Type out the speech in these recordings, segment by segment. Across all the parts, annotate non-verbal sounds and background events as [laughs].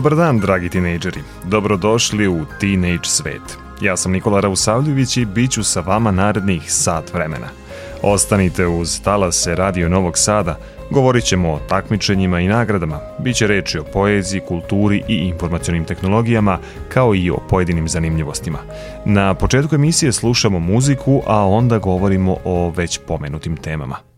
Dobar dan, dragi tinejdžeri. Dobrodošli u Teenage svet. Ja sam Nikola Rausavljević i bit ću sa vama narednih sat vremena. Ostanite uz talase Radio Novog Sada, govorit ćemo o takmičenjima i nagradama, bit će reči o poeziji, kulturi i informacionim tehnologijama, kao i o pojedinim zanimljivostima. Na početku emisije slušamo muziku, a onda govorimo o već pomenutim temama.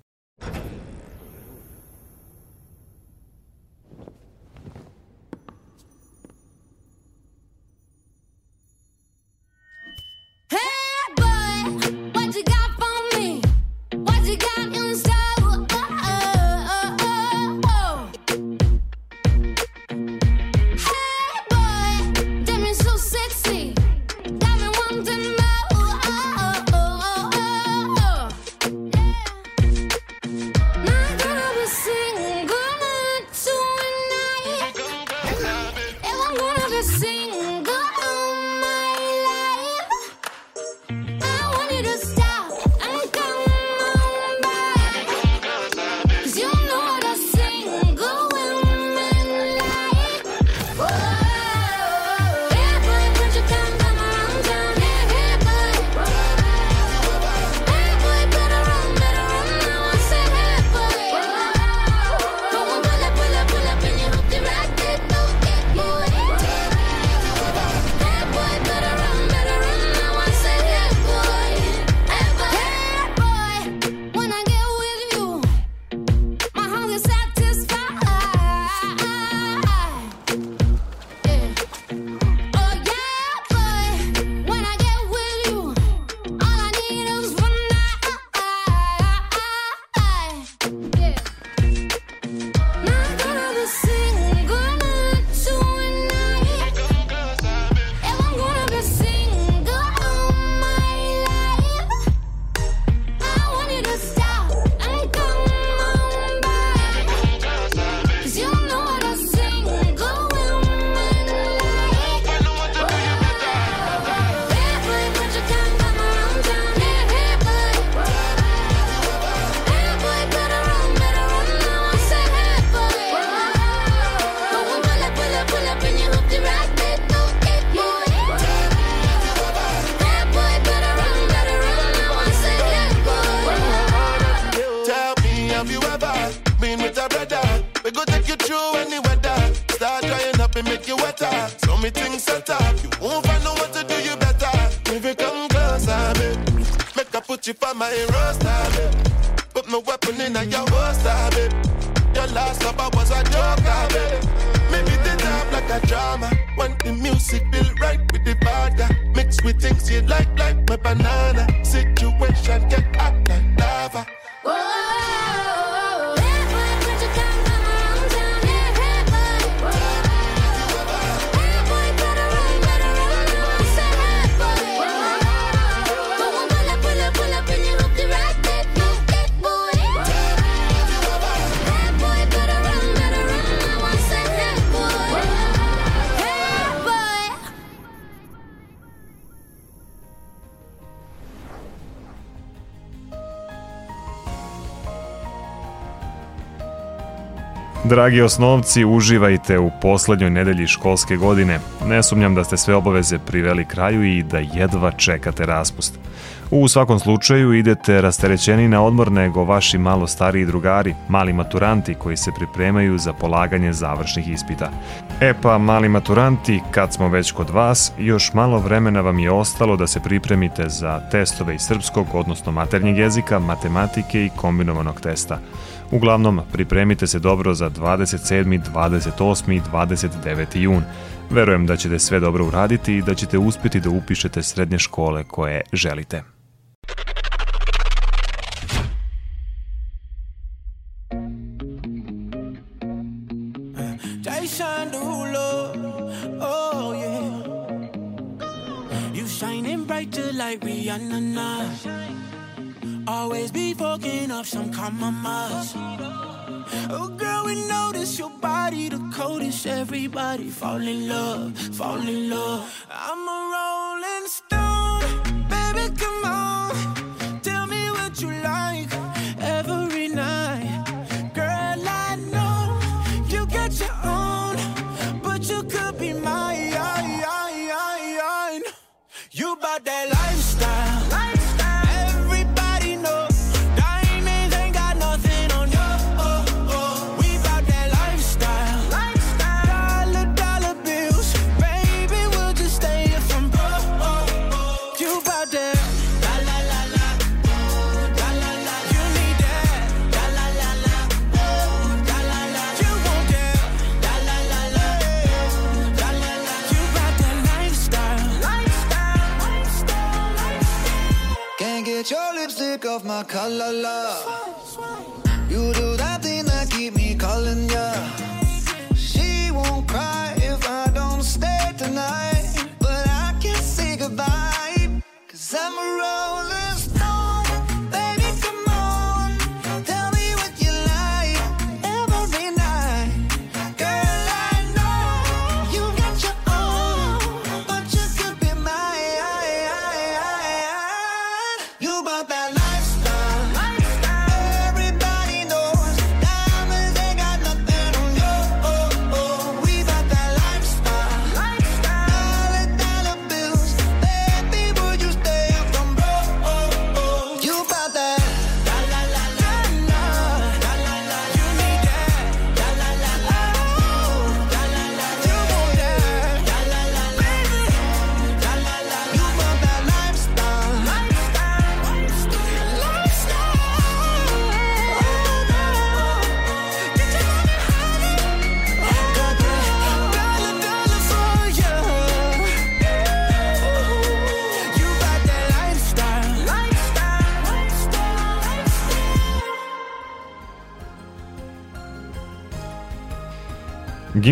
Dragi osnovci, uživajte u poslednjoj nedelji školske godine. Ne sumnjam da ste sve obaveze priveli kraju i da jedva čekate raspust. U svakom slučaju idete rasterećeni na odmor nego vaši malo stariji drugari, mali maturanti koji se pripremaju za polaganje završnih ispita. E pa, mali maturanti, kad smo već kod vas, još malo vremena vam je ostalo da se pripremite za testove iz srpskog, odnosno maternjeg jezika, matematike i kombinovanog testa. Uglavnom, pripremite se dobro za 27., 28. i 29. jun. Verujem da ćete sve dobro uraditi i da ćete uspjeti da upišete srednje škole koje želite. Oh like Rihanna. Always be fucking up some compromise. Oh girl, we notice your body the coldest. Everybody fall in love, fall in love. I'm a rolling stone, baby, come on. of my color love.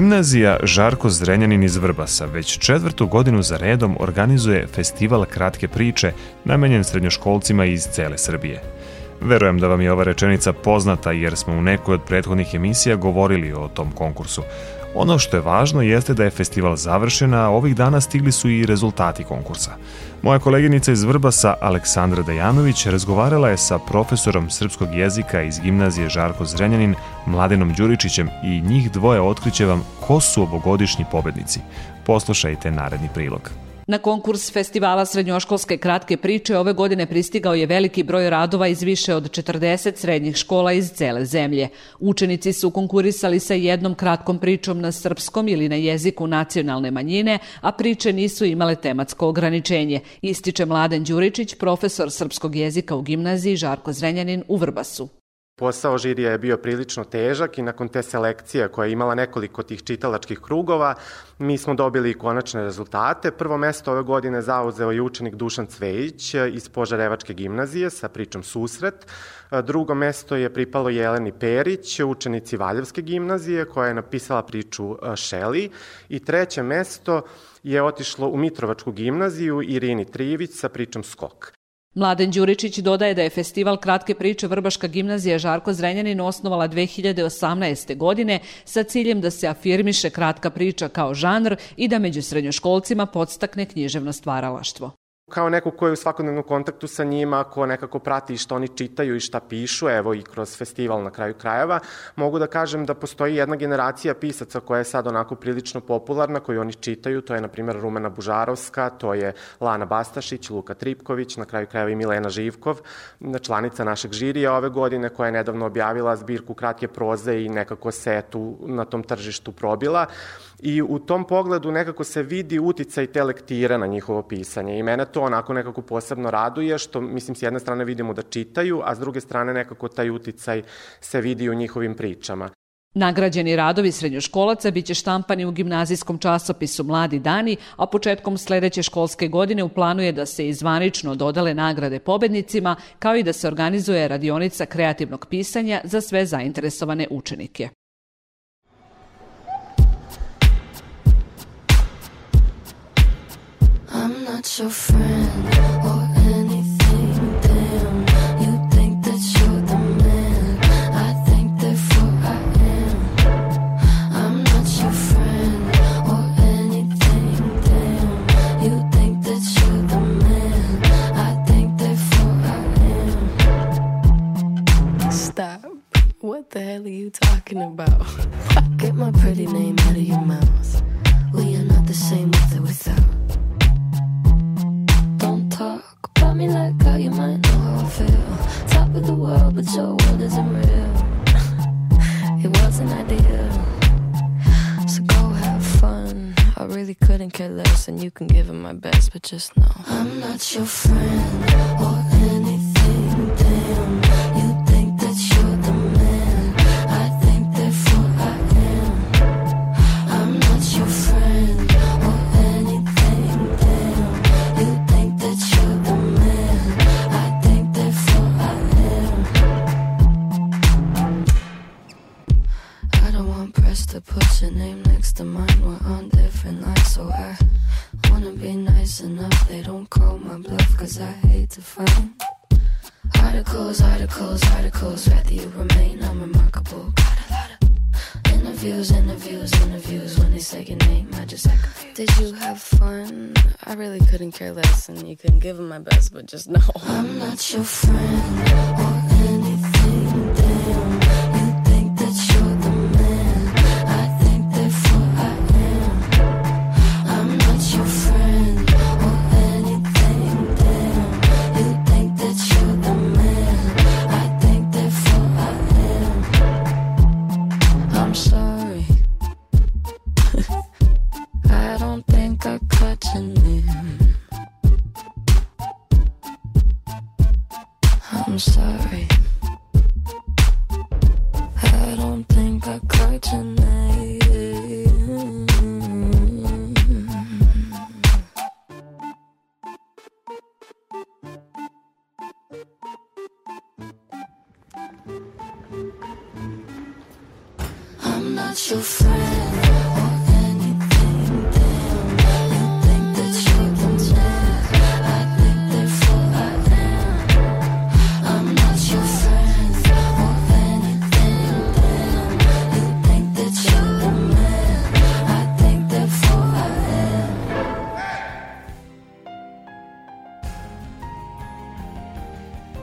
Gimnazija Žarko Zrenjanin iz Vrbasa već četvrtu godinu za redom organizuje festival kratke priče namenjen srednjoškolcima iz cele Srbije. Verujem da vam je ova rečenica poznata jer smo u nekoj od prethodnih emisija govorili o tom konkursu. Ono što je važno jeste da je festival završen, a ovih dana stigli su i rezultati konkursa. Moja koleginica iz Vrbasa, Aleksandra Dejanović, razgovarala je sa profesorom srpskog jezika iz gimnazije Žarko Zrenjanin, Mladenom Đuričićem i njih dvoje otkriće vam ko su ovogodišnji pobednici. Poslušajte naredni prilog. Na konkurs festivala srednjoškolske kratke priče ove godine pristigao je veliki broj radova iz više od 40 srednjih škola iz cele zemlje. Učenici su konkurisali sa jednom kratkom pričom na srpskom ili na jeziku nacionalne manjine, a priče nisu imale tematsko ograničenje, ističe Mladen Đuričić, profesor srpskog jezika u gimnaziji Žarko Zrenjanin u Vrbasu. Posao žirija je bio prilično težak i nakon te selekcije koja je imala nekoliko tih čitalačkih krugova, mi smo dobili konačne rezultate. Prvo mesto ove godine zauzeo je učenik Dušan Cvejić iz Požarevačke gimnazije sa pričom Susret. Drugo mesto je pripalo Jeleni Perić, učenici Valjevske gimnazije, koja je napisala priču Šeli. I treće mesto je otišlo u Mitrovačku gimnaziju Irini Trijević sa pričom Skok. Mladen Đuričić dodaje da je festival kratke priče Vrbaška gimnazija Žarko Zrenjanin osnovala 2018. godine sa ciljem da se afirmiše kratka priča kao žanr i da među srednjoškolcima podstakne književno stvaralaštvo. Kao neko ko je u svakodnevnom kontaktu sa njima, ko nekako prati šta oni čitaju i šta pišu, evo i kroz festival na kraju krajeva, mogu da kažem da postoji jedna generacija pisaca koja je sad onako prilično popularna, koju oni čitaju, to je na primjer Rumena Bužarovska, to je Lana Bastašić, Luka Tripković, na kraju krajeva i Milena Živkov, članica našeg žirija ove godine, koja je nedavno objavila zbirku kratke proze i nekako se tu na tom tržištu probila i u tom pogledu nekako se vidi uticaj te lektire na njihovo pisanje i mene to onako nekako posebno raduje što mislim s jedne strane vidimo da čitaju, a s druge strane nekako taj uticaj se vidi u njihovim pričama. Nagrađeni radovi srednjoškolaca biće štampani u gimnazijskom časopisu Mladi dani, a početkom sledeće školske godine u planu je da se izvanično dodale nagrade pobednicima, kao i da se organizuje radionica kreativnog pisanja za sve zainteresovane učenike. Not your friend or anything. Damn, you think that you're the man. I think therefore I am. I'm not your friend or anything. Damn, you think that you're the man. I think therefore I am. Stop. What the hell are you talking about? Get my pretty name out of your mouth. We are not the same with or without. Me like how you might know how I feel. Top of the world, but your world isn't real. [laughs] it wasn't ideal. So go have fun. I really couldn't care less, and you can give it my best, but just know I'm not your friend or anything. Damn, to put your name next to mine. We're on different lines, so I wanna be nice enough. They don't call my bluff, cause I hate to find articles, articles, articles. Rather you remain unremarkable. Got a lot of interviews, interviews, interviews. When they say your name, I just act confused. Did you have fun? I really couldn't care less, and you couldn't give them my best, but just know I'm not your friend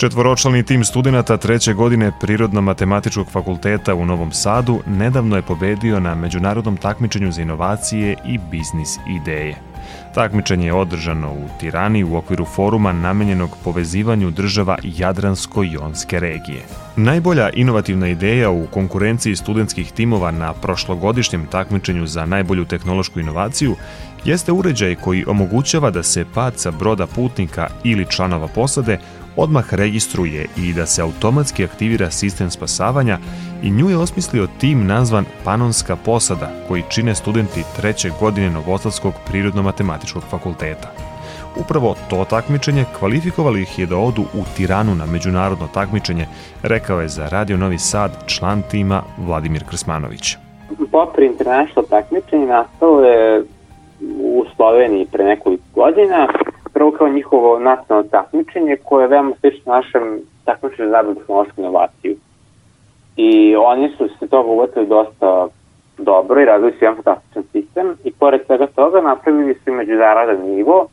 Četvoročlani tim studenta treće godine Prirodno-matematičkog fakulteta u Novom Sadu nedavno je pobedio na međunarodnom takmičenju za inovacije i biznis ideje. Takmičenje je održano u Tirani u okviru foruma namenjenog povezivanju država Jadransko-jonske regije. Najbolja inovativna ideja u konkurenciji studentskih timova na prošlogodišnjem takmičenju za najbolju tehnološku inovaciju jeste uređaj koji omogućava da se pad sa broda putnika ili članova posade odmah registruje i da se automatski aktivira sistem spasavanja i nju je osmislio tim nazvan Panonska posada koji čine studenti treće godine Novosadskog prirodno-matematičkog fakulteta. Upravo to takmičenje kvalifikovalo ih je da odu u Tiranu na međunarodno takmičenje, rekao je za Radio Novi Sad član tima Vladimir Krsmanović. Popri International takmičenje nastalo je u Sloveniji pre nekoliko godina, prvo kao njihovo nacionalno takmičenje koje je veoma slično našem takmičenju za tehnološku inovaciju. I oni su se toga uvatili dosta dobro i razvili su jedan fantastičan sistem i pored svega toga napravili su i međunarodan nivo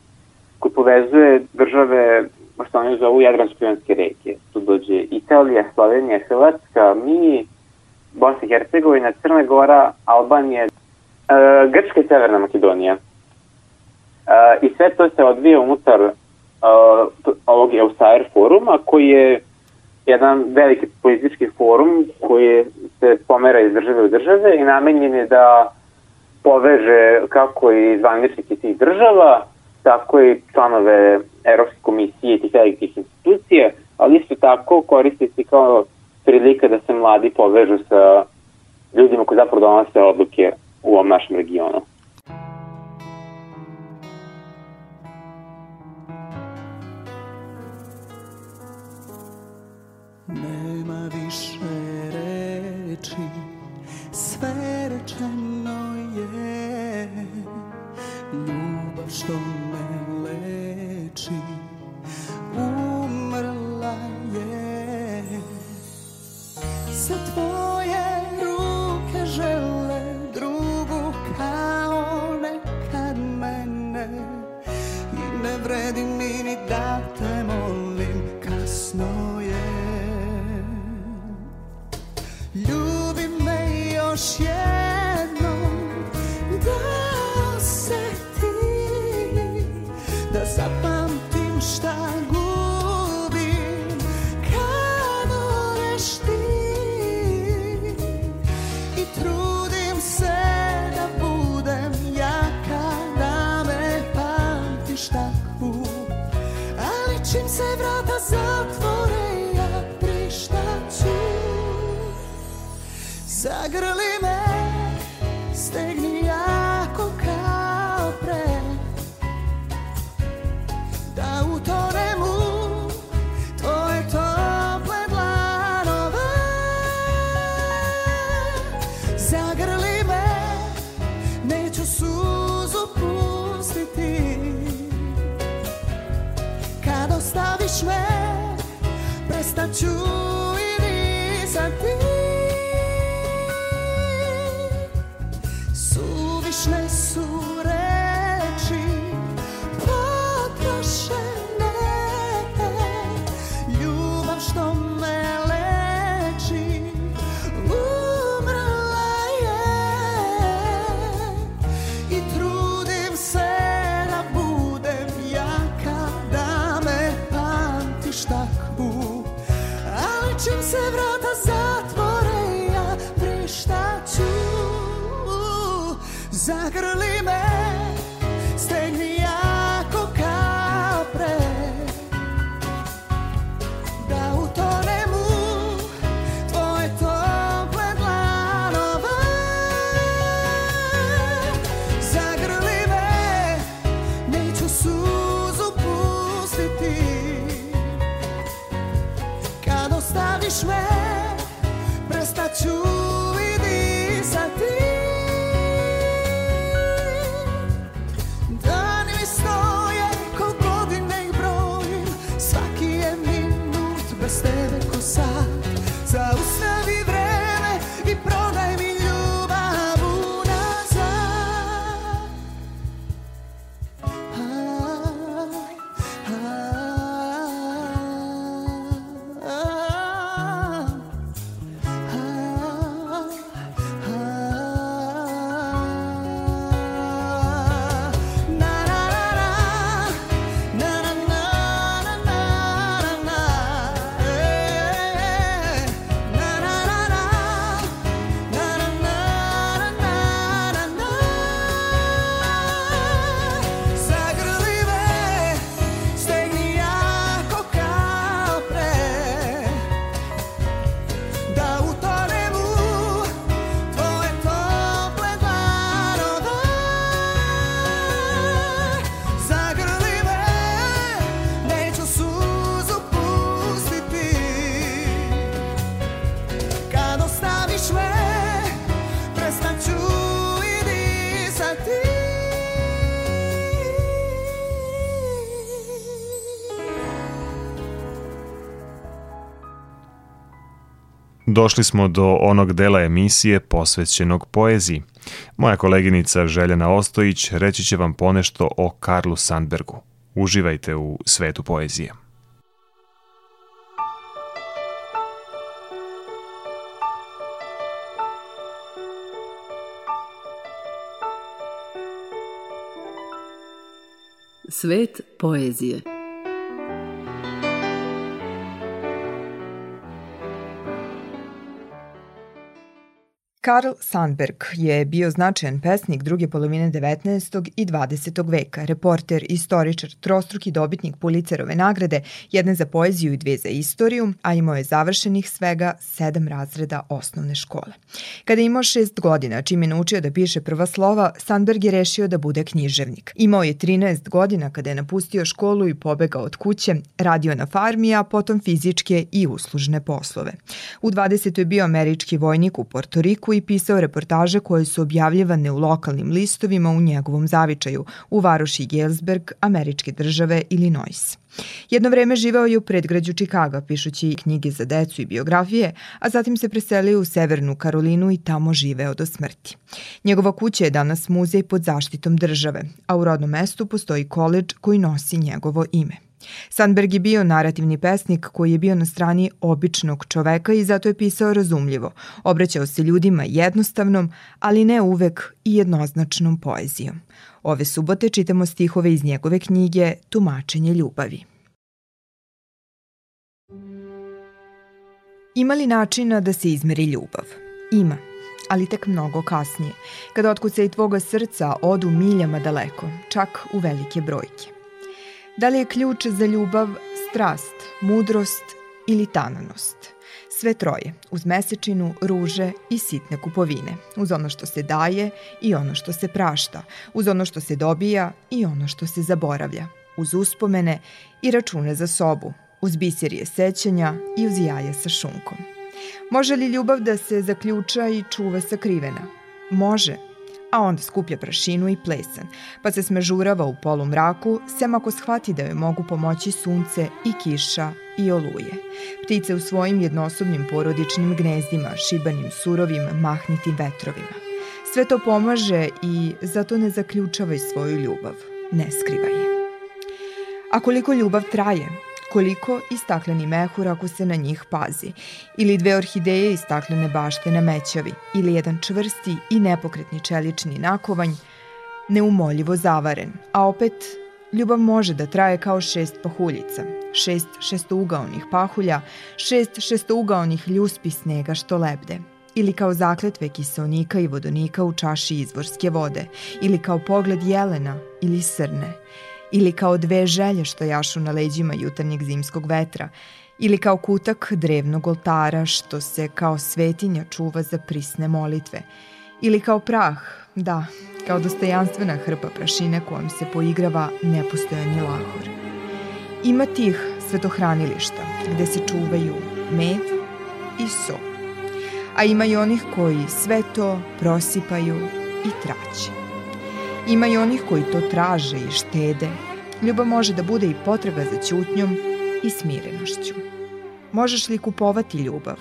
koji povezuje države što oni zovu Jadransko-Jonske regije. Tu dođe Italija, Slovenija, Hrvatska, mi, Bosna i Hercegovina, Crna Gora, Albanija, e, Grčka i Severna Makedonija. Eh, I sve to se odvija unutar uh, ovog Eusair foruma koji je jedan veliki politički forum koji se pomera iz države u države i namenjen je da poveže kako i zvaničnike tih država, tako i članove Evropske komisije i tih velikih institucija, ali isto tako koristi se kao prilika da se mladi povežu sa ljudima koji zapravo donose odluke u ovom našem regionu. Nema više reči, sve rečeno je. Ljubav što Look at her leave. došli smo do onog dela emisije posvećenog poeziji. Moja koleginica Željana Ostojić reći će vam ponešto o Karlu Sandbergu. Uživajte u svetu poezije. Svet poezije Karl Sandberg je bio značajan pesnik druge polovine 19. i 20. veka, reporter, istoričar, trostruki dobitnik Pulicerove nagrade, jedne za poeziju i dve za istoriju, a imao je završenih svega sedam razreda osnovne škole. Kada imao šest godina, čim je naučio da piše prva slova, Sandberg je rešio da bude književnik. Imao je 13 godina kada je napustio školu i pobegao od kuće, radio na farmi, a potom fizičke i uslužne poslove. U 20. je bio američki vojnik u Portoriku i pisao reportaže koje su objavljivane u lokalnim listovima u njegovom zavičaju u varoši Galesburg, američke države Illinois. Jedno vreme živao je u predgrađu Čikaga, pišući knjige za decu i biografije, a zatim se preselio u Severnu Karolinu i tamo živeo do smrti. Njegova kuća je danas muzej pod zaštitom države, a u rodnom mestu postoji koleđ koji nosi njegovo ime. Sandberg je bio narativni pesnik koji je bio na strani običnog čoveka i zato je pisao razumljivo. Obraćao se ljudima jednostavnom, ali ne uvek i jednoznačnom poezijom. Ove subote čitamo stihove iz njegove knjige Tumačenje ljubavi. Ima li načina da se izmeri ljubav? Ima, ali tek mnogo kasnije, kada otkuca i tvoga srca odu miljama daleko, čak u velike brojke. Da li je ključ za ljubav strast, mudrost ili tananost? Sve troje, uz mesečinu, ruže i sitne kupovine, uz ono što se daje i ono što se prašta, uz ono što se dobija i ono što se zaboravlja, uz uspomene i račune za sobu, uz biserije sećanja i uz jaja sa šunkom. Može li ljubav da se zaključa i čuva sakrivena? Može, a onda skuplja prašinu i plesan, pa se smežurava u polumraku, sem ako shvati da joj mogu pomoći sunce i kiša i oluje. Ptice u svojim jednosobnim porodičnim gnezdima, šibanim surovim, mahnitim vetrovima. Sve to pomaže i zato ne zaključavaj svoju ljubav, ne skrivaj je. A koliko ljubav traje, koliko i stakleni mehur ako se na njih pazi, ili dve orhideje i staklene bašte na mećavi, ili jedan čvrsti i nepokretni čelični nakovanj, neumoljivo zavaren, a opet ljubav može da traje kao šest pahuljica, šest šestougaonih pahulja, šest šestougaonih ljuspi snega što lebde, ili kao zakletve kiselnika i vodonika u čaši izvorske vode, ili kao pogled jelena ili srne, ili kao dve želje što jašu na leđima jutarnjeg zimskog vetra, ili kao kutak drevnog oltara što se kao svetinja čuva za prisne molitve, ili kao prah, da, kao dostojanstvena hrpa prašine kojom se poigrava nepostojani lahor. Ima tih svetohranilišta gde se čuvaju med i so, a ima i onih koji sve to prosipaju i traće. Ima i onih koji to traže i štede. Ljubav može da bude i potreba za ćutnjom i smirenošću. Možeš li kupovati ljubav?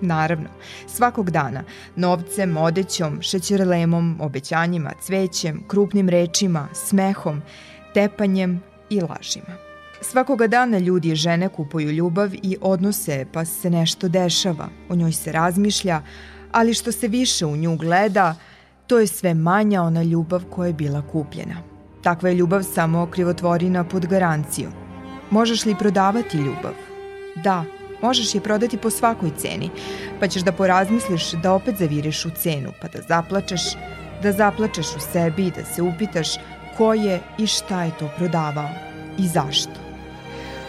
Naravno, svakog dana, novcem, odećom, šećerlemom, obećanjima, cvećem, krupnim rečima, smehom, tepanjem i lažima. Svakoga dana ljudi i žene kupuju ljubav i odnose pa se nešto dešava, o njoj se razmišlja, ali što se više u nju gleda, to je sve manja ona ljubav koja je bila kupljena. Takva je ljubav samo krivotvorina pod garanciju. Možeš li prodavati ljubav? Da, možeš je prodati po svakoj ceni, pa ćeš da porazmisliš da opet zaviriš u cenu, pa da zaplačeš, da zaplačeš u sebi i da se upitaš ko je i šta je to prodavao i zašto.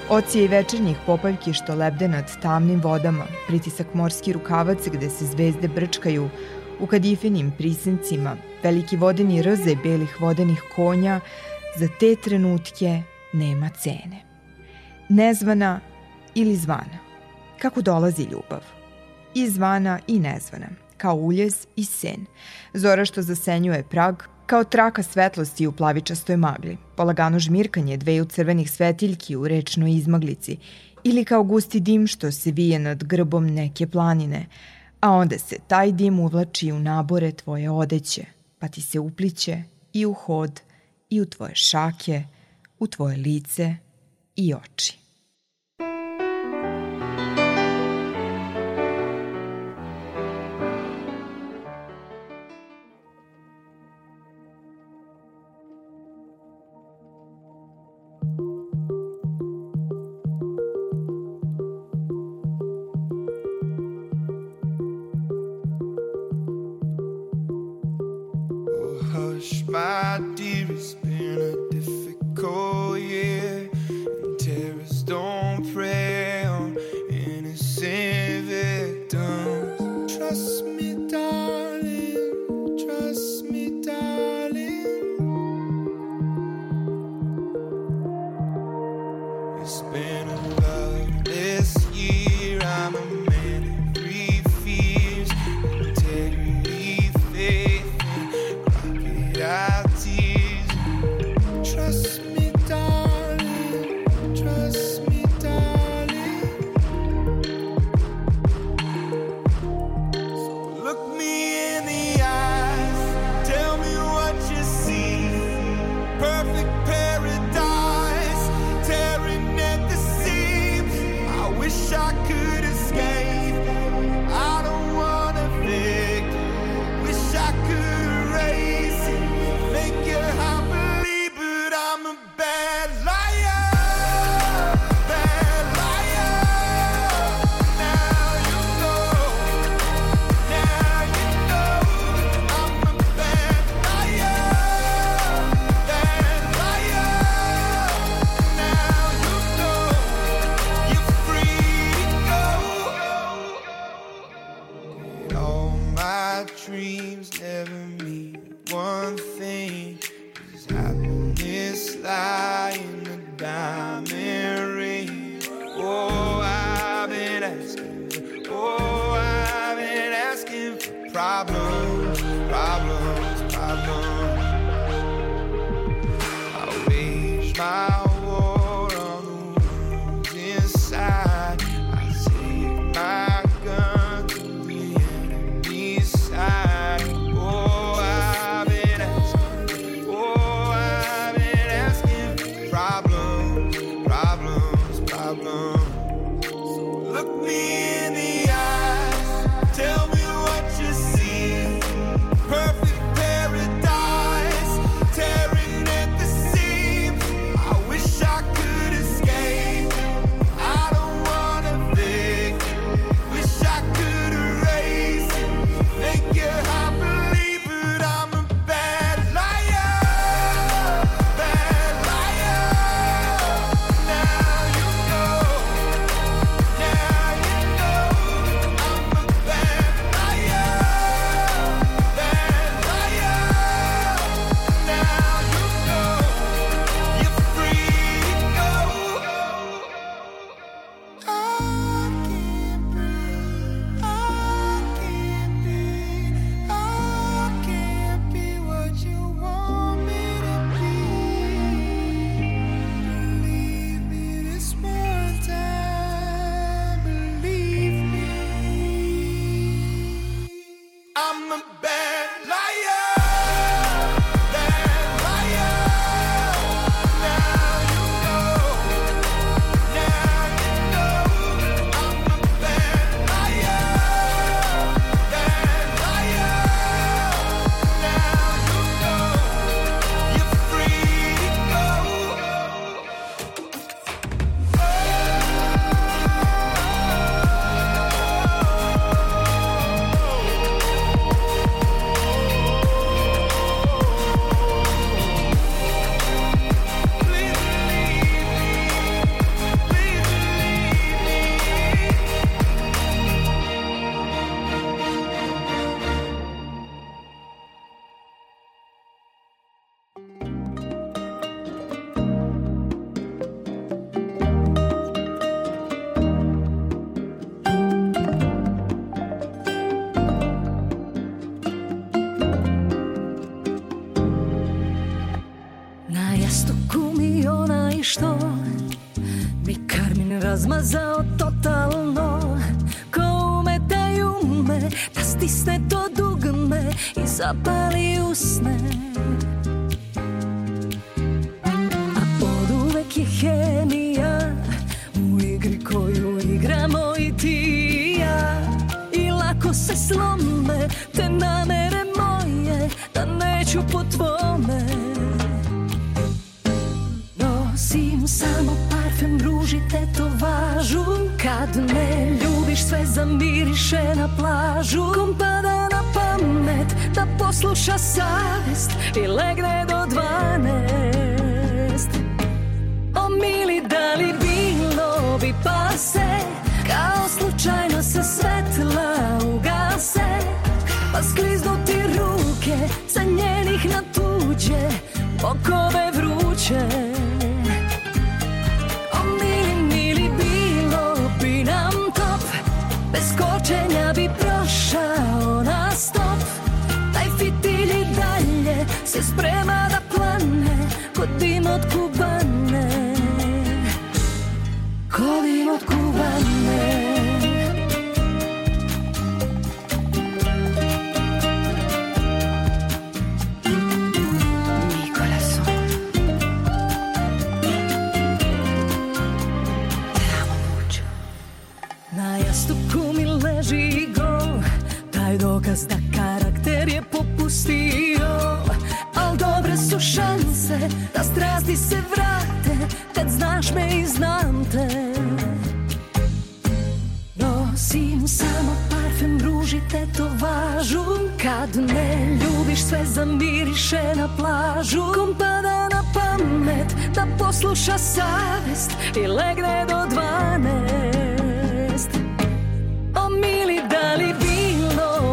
Ocije i večernjih popaljki što lebde nad tamnim vodama, pritisak morski rukavac gde se zvezde brčkaju, u kadifinim prisencima, veliki vodeni rze belih vodenih konja, za te trenutke nema cene. Nezvana ili zvana. Kako dolazi ljubav? I zvana i nezvana, kao uljez i sen. Zora što zasenjuje prag, kao traka svetlosti u plavičastoj magli, polagano žmirkanje dveju crvenih svetiljki u rečnoj izmaglici ili kao gusti dim što se vije nad grbom neke planine, a onda se taj dim uvlači u nabore tvoje odeće, pa ti se upliće i u hod, i u tvoje šake, u tvoje lice i oči. Slome te namere moje Da neću po tvome. Nosim samo parfem, ruži, tetovažu Kad me ljubiš sve zamiriše na plažu. Kom pada na pamet da posluša savest I legne do dvanest. O mili, da li bilo bi pase Kao slučajno se svetla ugase Pa skliznu ti ruke sa njenih na tuđe Okove vruće. O mili, mili, bilo bi nam top Bez kočenja bi prošao na stop. Taj fitilj i dalje se sprema da plane Kod dim od kubane. Kod dim od kubane dokaz da karakter je popustio Al dobre su šanse Da strasti se vrate Kad znaš me i znam te. Nosim samo parfem, ruži, tetovažu Kad me ljubiš sve zamiriše na plažu. Kom pada na pamet da posluša savest I legne do dvanest. O mili, da li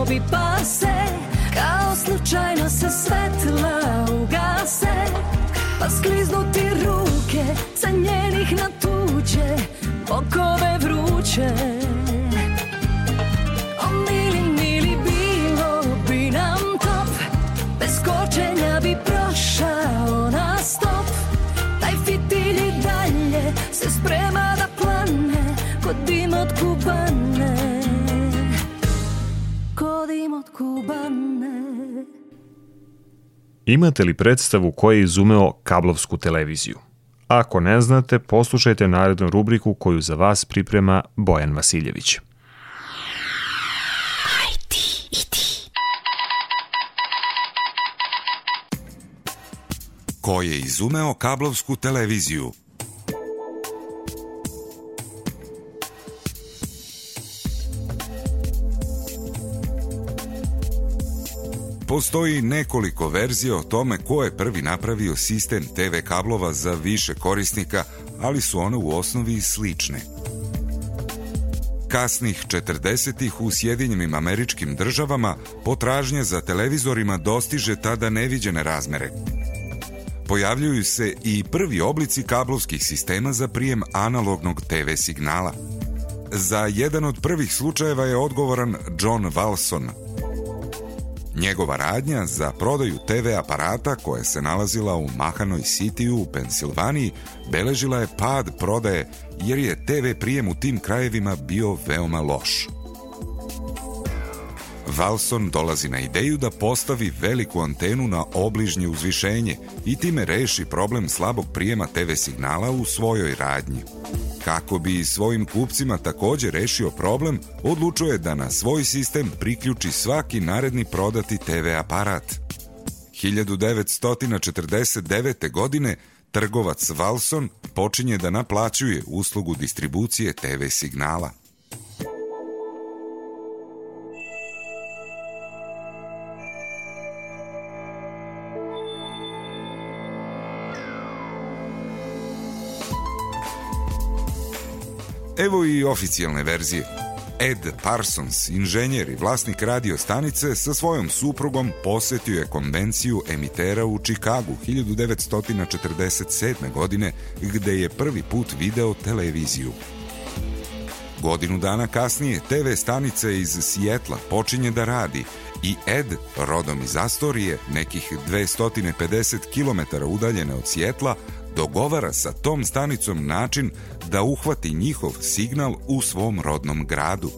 bi pase Kao slučajno se svetla ugase. Pa skliznu ti ruke sa njenih na tuđe Okove vruće Imate li predstavu ko je izumeo kablovsku televiziju? Ako ne znate, poslušajte narednu rubriku koju za vas priprema Bojan Vasiljević. Ko je izumeo kablovsku televiziju? Postoji nekoliko verzija o tome ko je prvi napravio sistem TV kablova za više korisnika, ali su one u osnovi slične. Kasnih 40-ih u Sjedinjenim američkim državama potražnja za televizorima dostiže tada neviđene razmere. Pojavljuju se i prvi oblici kablovskih sistema za prijem analognog TV signala. Za jedan od prvih slučajeva je odgovoran John Walson. Njegova radnja za prodaju TV aparata koja se nalazila u Mahanoj Cityu u Pensilvaniji beležila je pad prodaje jer je TV prijem u tim krajevima bio veoma loš. Valson dolazi na ideju da postavi veliku antenu na obližnje uzvišenje i time reši problem slabog prijema TV signala u svojoj radnji. Kako bi svojim kupcima takođe rešio problem, odlučuje da na svoj sistem priključi svaki naredni prodati TV aparat. 1949. godine trgovac Valson počinje da naplaćuje uslugu distribucije TV signala. Evo i oficijalne verzije. Ed Parsons, inženjer i vlasnik radio stanice, sa svojom suprugom posetio je konvenciju emitera u Čikagu 1947. godine, gde je prvi put video televiziju. Godinu dana kasnije TV stanica iz Sijetla počinje da radi i Ed, rodom iz Astorije, nekih 250 km udaljene od Sjetla, dogovara sa tom stanicom način da uhvati njihov signal u svom rodnom gradu.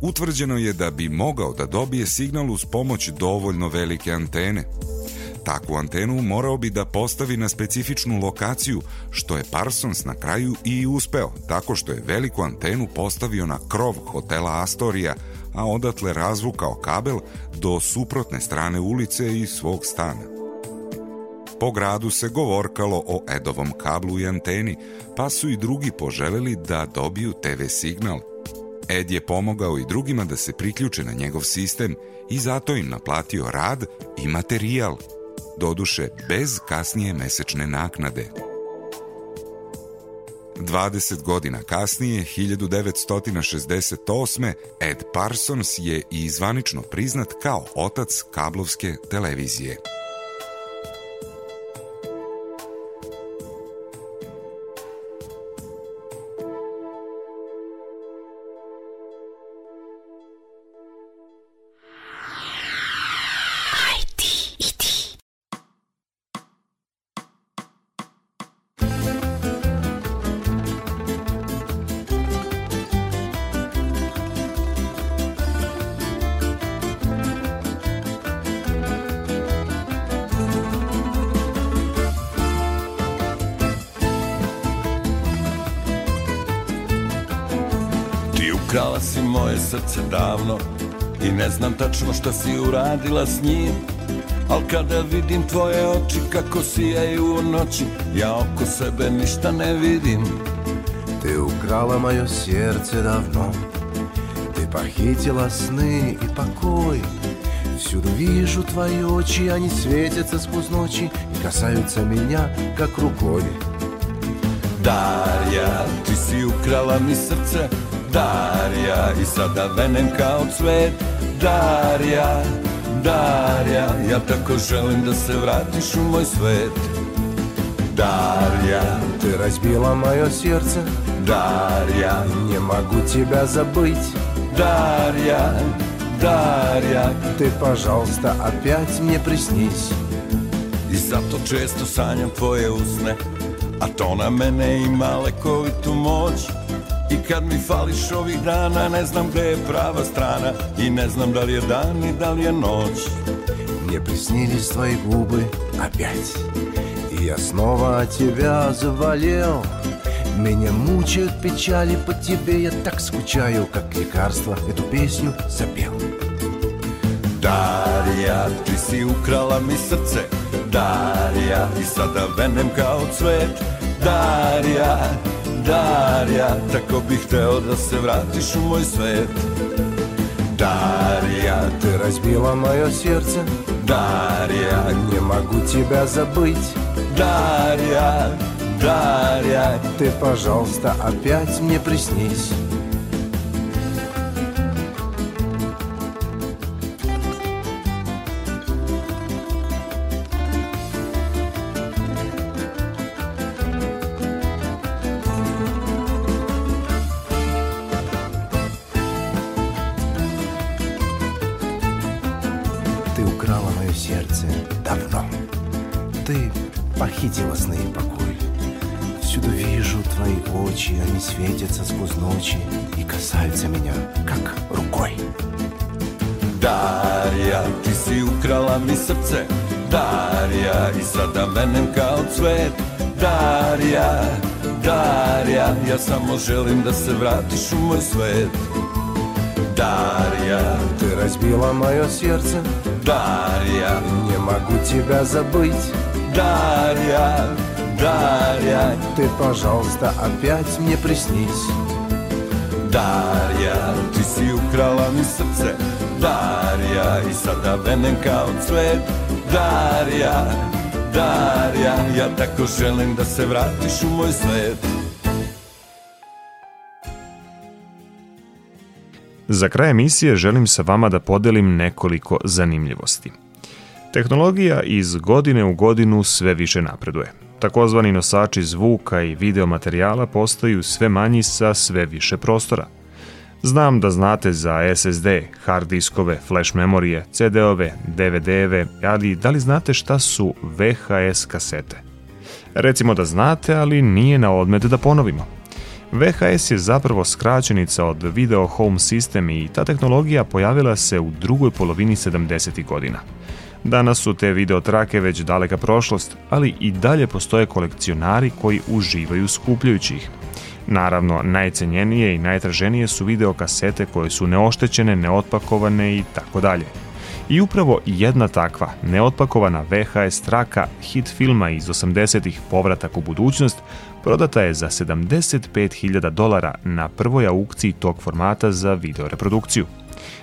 Utvrđeno je da bi mogao da dobije signal uz pomoć dovoljno velike antene. takvu antenu morao bi da postavi na specifičnu lokaciju, što je Parsons na kraju i uspeo, tako što je veliku antenu postavio na krov hotela Astoria, a odatle razvukao kabel do suprotne strane ulice i svog stana. Po gradu se govorkalo o Edovom kablu i anteni, pa su i drugi poželeli da dobiju TV signal. Ed je pomogao i drugima da se priključe na njegov sistem i zato im naplatio rad i materijal, doduše bez kasnije mesečne naknade. 20 godina kasnije, 1968. Ed Parsons je i zvanično priznat kao otac kablovske televizije. Šta si uradila s njim. Al kada vidim tvoje oči kako sijaju u noći Ja oko sebe ništa ne vidim. Ты украла мое сердце давно Ты похитила сны и покой Всюду вижу твои очи, они светятся сквозь ночи И касаются меня, как рукой. Darja, ti si ukrala mi srce Darja, i sada venem kao cvet Darja, Darja, ja tako želim da se vratiš u moj svet. Darja, Ты разбила мое сердце Дарья, Не могу тебя забыть Дарья, Дарья Ты, пожалуйста, опять мне приснись I zato često sanjam tvoje usne A to na mene ima lekovitu moć I kad mi fališ ovih dana Ne znam gde je prava strana I ne znam da li je dan i da li je noć Мне приснились твои губы опять И я снова тебя заболел Меня мучают печали по тебе Я так скучаю, как лекарство Эту песню запел Darija, ti si ukrala mi srce Darija, i sada venem kao cvet Darija, Darija, tako bih hteo da se vratiš u moj svet. Darija, Ты разбила мое сердце Дарья, Не могу тебя забыть Дарья, Дарья Ты, пожалуйста, опять мне приснись srce Darija, i sada venem kao cvet Darija, Darija, ja samo želim da se vratiš u moj svet Darija, Ты разбила мое сердце Darija, Не могу тебя забыть Darija, Darija Ты, пожалуйста, опять мне приснись Darija, ti si ukrala mi srce Darija, i sada venem kao cvet Darija, Darija, ja tako želim da se vratiš u moj svet Za kraj emisije želim sa vama da podelim nekoliko zanimljivosti. Tehnologija iz godine u godinu sve više napreduje. Takozvani nosači zvuka i video materijala postaju sve manji sa sve više prostora. Znam da znate za SSD, hard diskove, flash memorije, CD-ove, DVD-eve, ali da li znate šta su VHS kasete? Recimo da znate, ali nije na odmet da ponovimo. VHS je zapravo skraćenica od Video Home System i ta tehnologija pojavila se u drugoj polovini 70. godina. Danas su te video trake već daleka prošlost, ali i dalje postoje kolekcionari koji uživaju skupljajući ih. Naravno, najcenjenije i najtraženije su video kasete koje su neoštećene, neotpakovane i tako dalje. I upravo jedna takva, neotpakovana VHS traka, hit filma iz 80-ih Povratak u budućnost, prodata je za 75.000 dolara na prvoj aukciji tog formata za video reprodukciju.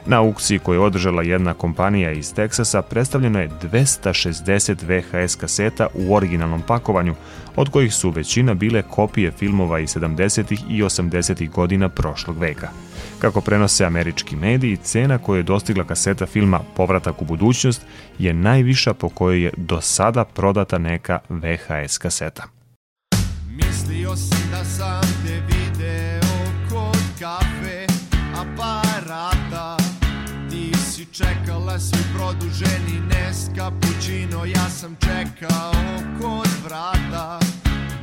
Na aukciji koju je održala jedna kompanija iz Teksasa predstavljeno je 260 VHS kaseta u originalnom pakovanju, od kojih su većina bile kopije filmova iz 70. i 80. godina prošlog veka. Kako prenose američki mediji, cena koju je dostigla kaseta filma Povratak u budućnost je najviša po kojoj je do sada prodata neka VHS kaseta. Mislio sam da sam te video kod kafe Ti si čekala svi produženi nes cappuccino Ja sam čekao kod vrata.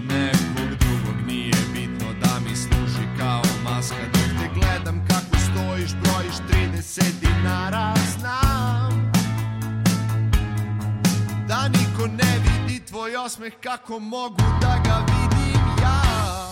Nekog drugog nije bitno da mi služi kao maska Dok te gledam kako stojiš, brojiš 30 dinara Znam da niko ne vidi tvoj osmeh kako mogu da ga vidim ja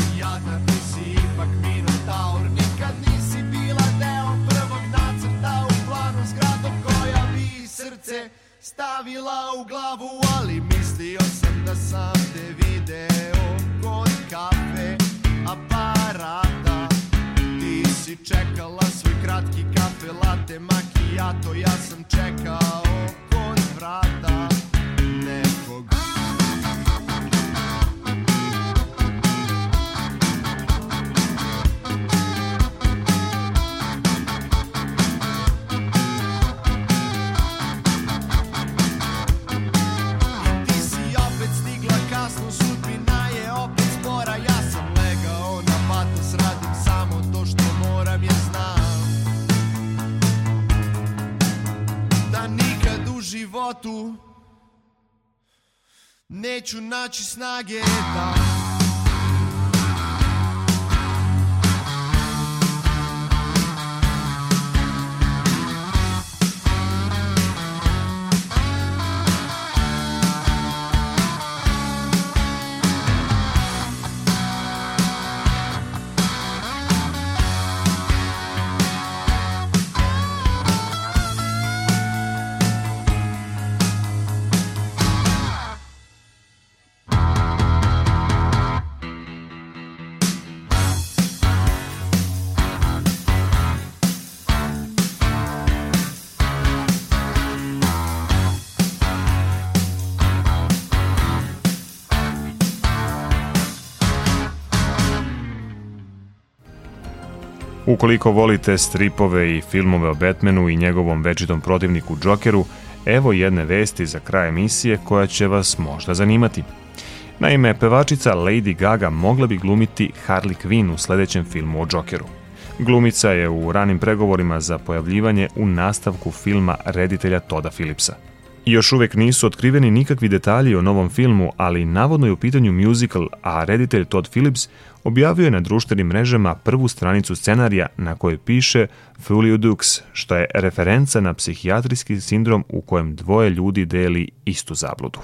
srce stavila u glavu Ali mislio sam da sam te video kod kafe aparata. Ti si čekala svoj kratki kafe latte macchiato Ja sam neću naći snage da Ukoliko volite stripove i filmove o Batmanu i njegovom večitom protivniku Jokeru, evo jedne vesti za kraj emisije koja će vas možda zanimati. Naime, pevačica Lady Gaga mogla bi glumiti Harley Quinn u sledećem filmu o Jokeru. Glumica je u ranim pregovorima za pojavljivanje u nastavku filma reditelja Toda Philipsa. Još uvek nisu otkriveni nikakvi detalji o novom filmu, ali navodno je u pitanju musical, a reditelj Todd Phillips objavio je na društvenim mrežama prvu stranicu scenarija na kojoj piše Fulio Dux, što je referenca na psihijatrijski sindrom u kojem dvoje ljudi deli istu zabludu.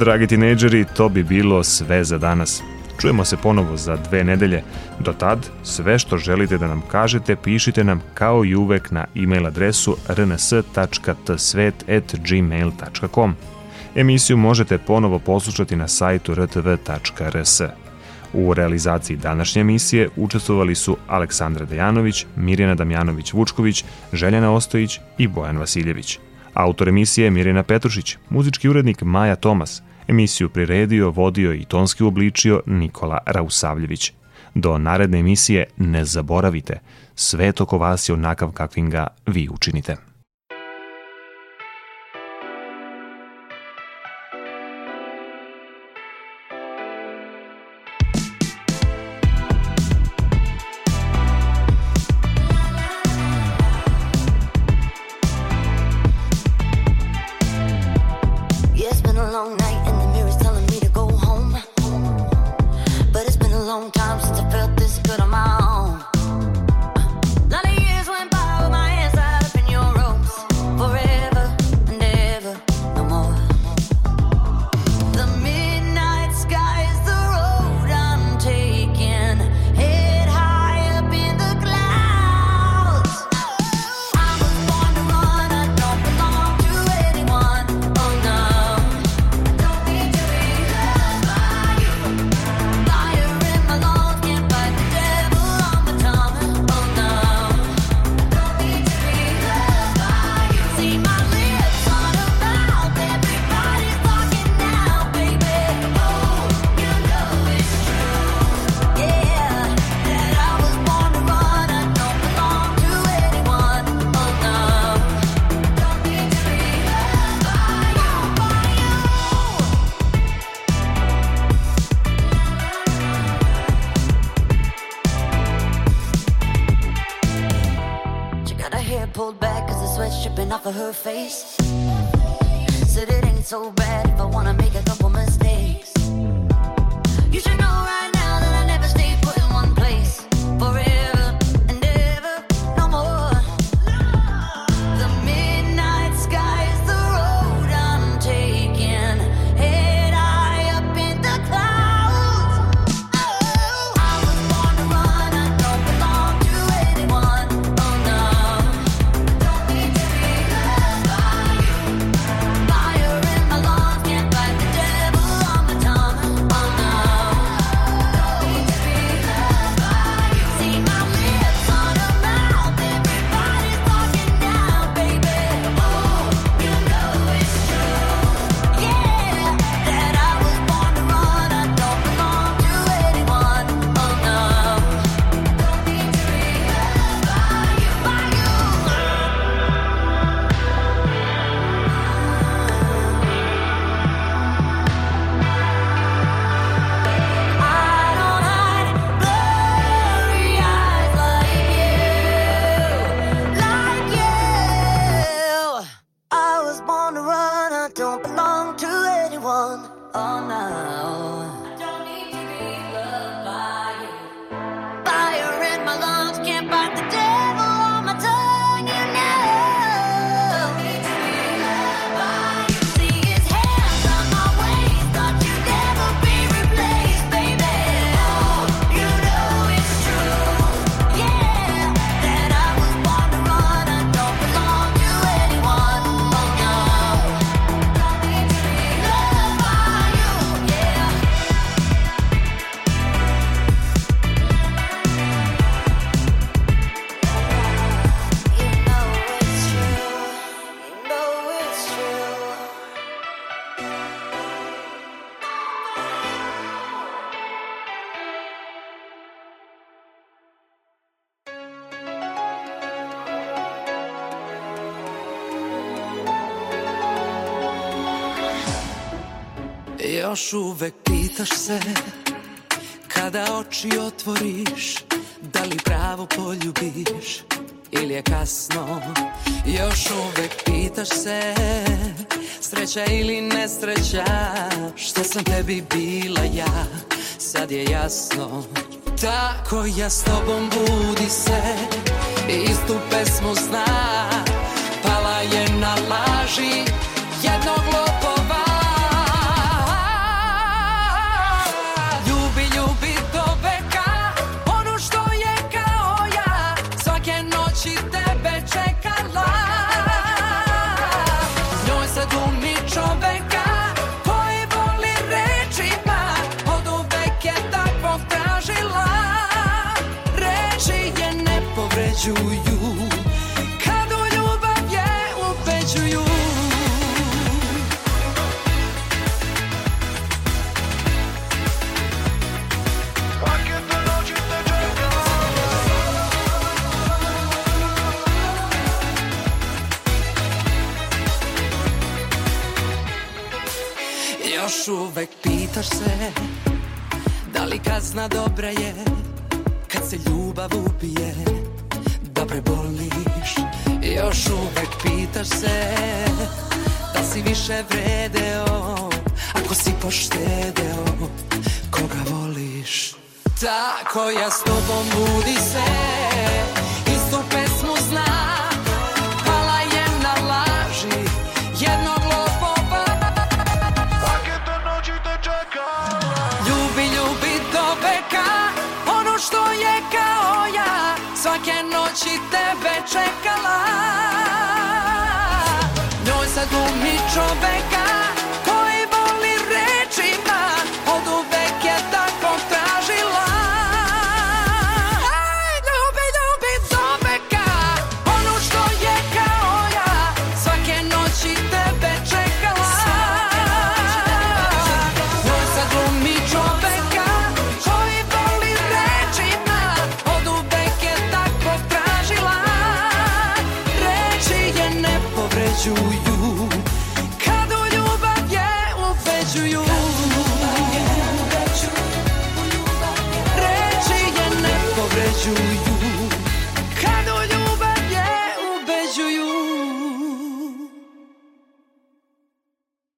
Dragi tinejdžeri, to bi bilo sve za danas. Čujemo se ponovo za dve nedelje. Do tad, sve što želite da nam kažete, pišite nam kao i uvek na e-mail adresu rns.tsvet.gmail.com. Emisiju možete ponovo poslušati na sajtu rtv.rs. U realizaciji današnje emisije učestvovali su Aleksandra Dejanović, Mirjana Damjanović-Vučković, Željana Ostojić i Bojan Vasiljević. Autor emisije je Mirjana Petrušić, muzički urednik Maja Tomas – Emisiju priredio, vodio i tonski obličio Nikola Rausavljević. Do naredne emisije ne zaboravite, svet oko vas je onakav kakvim ga vi učinite. face. Said it ain't so bad if I wanna make it Uvek pitaš se Kada oči otvoriš Da li pravo poljubiš Ili je kasno? Još uvek pitaš se Sreća ili nesreća Što sam tebi bila ja? Sad je jasno. Tako ja s tobom budi se Istu pesmu zna. Pala je na laži Jednog lopova povređuju Kad u ljubav je ubeđuju Još uvek pitaš se Da li kazna dobra je Kad se ljubav ubije preboliš Još uvek pitaš se Da si više vredeo Ako si poštedeo Koga voliš. Tako ja s tobom budi se noći tebe čekala. Njoj sad glumi čoveka